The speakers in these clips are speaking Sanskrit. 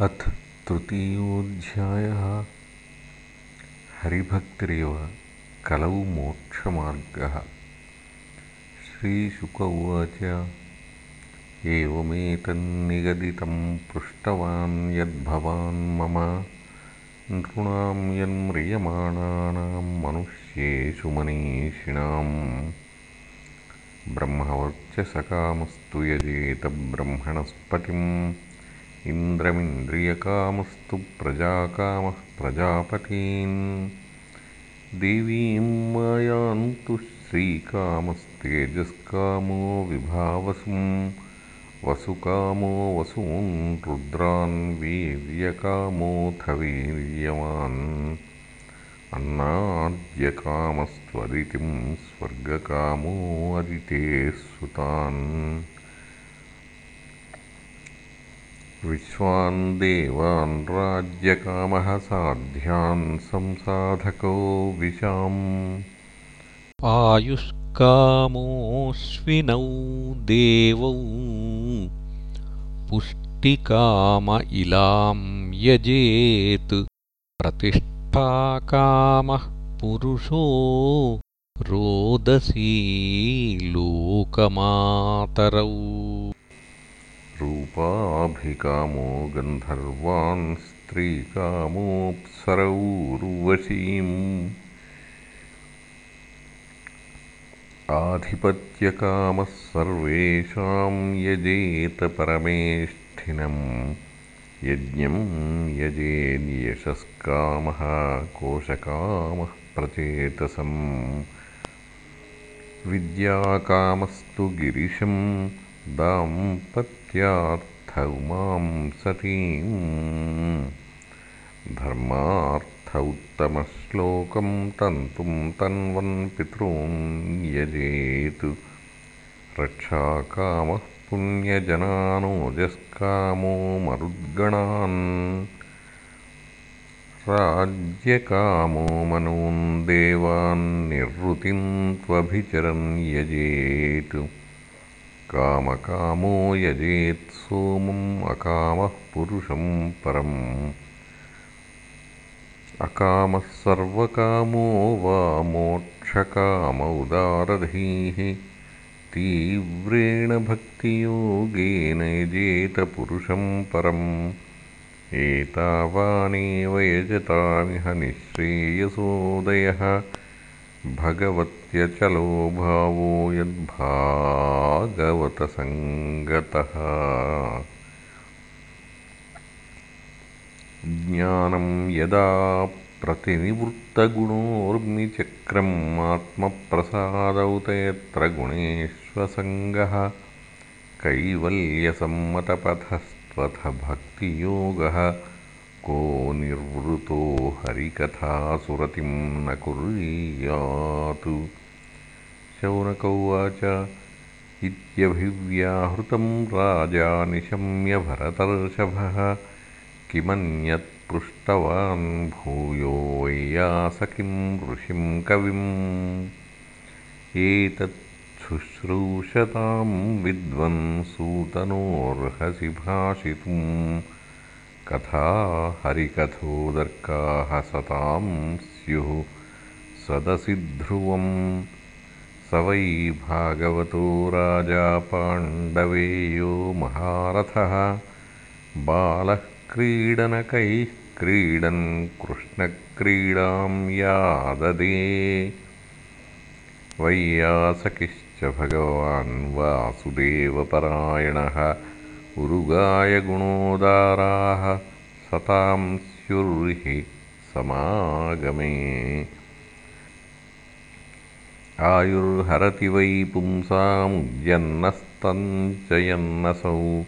अथ तृतीयोऽध्यायः। हरिभक्तिरेव कलौ मोक्षमार्गः। श्रीशुक उवाच एवमेतन्निगदितं पृष्टवान् यद्भवान् मम नृणां यन्म्रियमाणानां मनुष्येषु मनीषिणाम्। ब्रह्मवर्चसकामस्तु यजेत ब्रह्मणस्पतिम् इन्द्रमिन्द्रियकामस्तु प्रजाकामः प्रजापतीन् देवीं मायान्तु श्रीकामस्तेजस्कामो विभावसुं वसुकामो वसून् रुद्रान् वीर्यकामोऽथ वीर्यवान् अन्नाद्यकामस्त्वदितिं स्वर्गकामो अदितेः सुतान् विश्वान् देवान् राज्यकामः साध्यान् संसाधको विशाम्। आयुष्कामोऽश्विनौ देवौ पुष्टिकाम इलां यजेत्। प्रतिष्ठाकामः पुरुषो रोदसी लोकमातरौ रूपाभिकामो गन्धर्वान् स्त्रीकामोऽप्सरौर्वशीम्। आधिपत्यकामः सर्वेषां यजेत परमेष्ठिनम् यज्ञं यजेन्यशस्कामः कोशकामः प्रचेतसम्। विद्याकामस्तु गिरिशम् दाम्पत्यार्थ उमां सतीम् धर्मार्थ उत्तमश्लोकं तन्तुं तन्वन् पितॄन् यजेतु। रक्षाकामः पुण्यजनानोजस्कामो मरुद्गणान्। राज्यकामो मनून् देवान् निर्वृतिं त्वभिचरन् यजेतु कामकामो यजेत् सोमम् अकामः पुरुषं परम्। अकामः सर्वकामो वा मोक्षकाम उदारधीः। तीव्रेण भक्तियोगेन यजेत पुरुषं परम्। एतावानेव यजतामिह निःश्रेयसोदयः भगवत्यचलो भावो यद्भागवतसङ्गतः। ज्ञानं यदा प्रतिनिवृत्तगुणोर्मिचक्रम् आत्मप्रसादौत यत्र गुणेष्वसङ्गः कैवल्यसम्मतपथस्त्वथ भक्तियोगः को निर्वृतो हरिकथासुरतिं न कुर्यात्। शौनक उवाच इत्यभिव्याहृतं राजा निशम्य भरतर्षभः किमन्यत्पृष्टवान् भूयो वैयास किं ऋषिं कविम्। एतच्छुश्रूषतां विद्वन्सूतनोऽर्हसि भाषितुम् कथा हरिकथोदर्काः सतां स्युः सदसि ध्रुवम् स वै भागवतो राजा पाण्डवेयो महारथः। बालः क्रीडनकैः क्रीडन् कृष्णक्रीडां याददे। वैयासकिश्च भगवान् वासुदेवपरायणः उरुगायगुणोदाराः सतां स्युर्हि समागमे। आयुर्हरति वै पुंसामुद्यन्नस्तञ्चयन्नसौ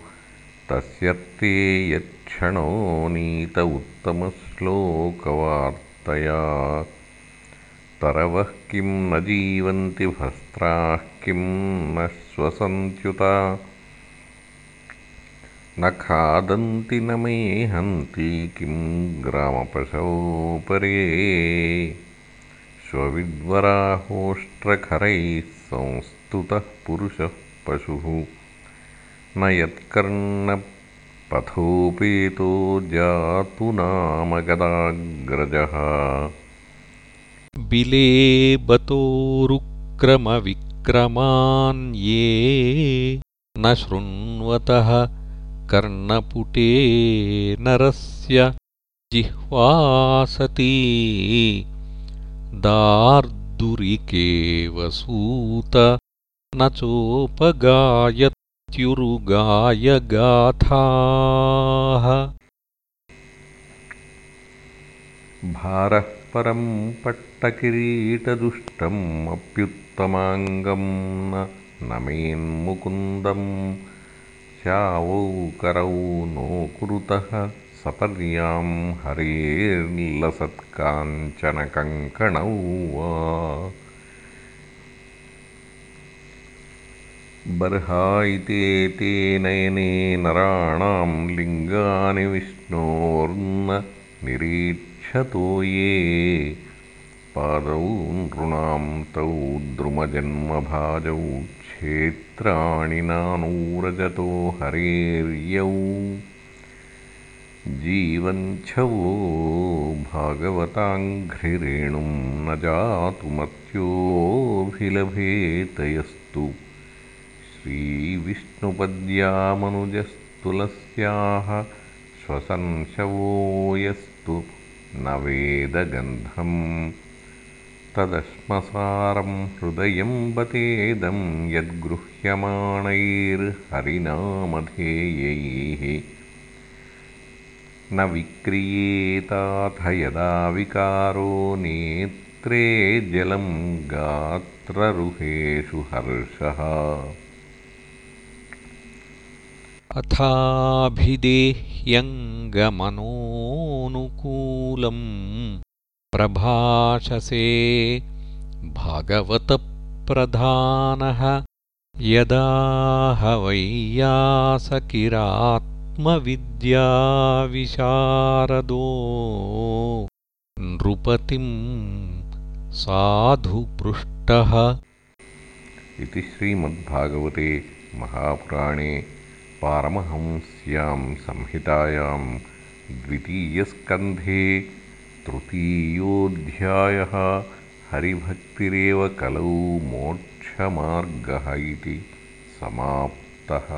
तस्यर्थे यत्क्षणो नीत उत्तमश्लोकवार्तया। तरवः किं न जीवन्ति भस्त्राः किं न श्वसन्त्युता न खादन्ति न मेहन्ति किं ग्रामपशवोपरे श्वविद्वराहोष्ट्रखरैः संस्तुतः पुरुषः पशुः। न यत्कर्णप्रतिपक्षे पथोपेतो जातु नाम गदाग्रजः। बिलेबतोरुक्रमविक्रमान्ये न शृण्वतः कर्णपुटे नरस्य जिह्वासती। दार्दुरिकेव सूत न चोपगायत्युरुगायगाथाः भारः परं पट्टकिरीटदुष्टम् अप्युत्तमाङ्गं न मेन्मुकुन्दम् चावौ करौ नो कुरुतः सपर्यां हरेर्लसत्काञ्चनकङ्कणौ वा। बर्हायिते ते नयने नराणां लिङ्गानि विष्णोर्न निरीक्षतो ये पादौ नृणां तौ द्रुमजन्मभाजौ क्षेत्राणि नानूरजतो हरेर्यौ। जीवञ्छवो भागवताङ्घ्रिरेणुं न जातु मत्योऽभिलभेतयस्तु। श्रीविष्णुपद्यामनुजस्तुलस्याः श्वसंशवो यस्तु न वेदगन्धम् तदश्मसारं हृदयं बतेदं यद्गृह्यमाणैर्हरिनामधेयैः। न विक्रियेताथ यदा विकारो नेत्रे जलं गात्ररुहेषु हर्षः। अथाभिदेह्यङ्गमनोनुकूलम् प्रभाषसे भागवतप्रधानः यदा ह वैयासकिरात्मविद्याविशारदो नृपतिं साधु पृष्टः इति श्रीमद्भागवते महापुराणे पारमहंस्यां संहितायां द्वितीयस्कन्धे तृतीयोऽध्यायः हरिभक्तिरेव कलौ मोक्षमार्गः इति समाप्तः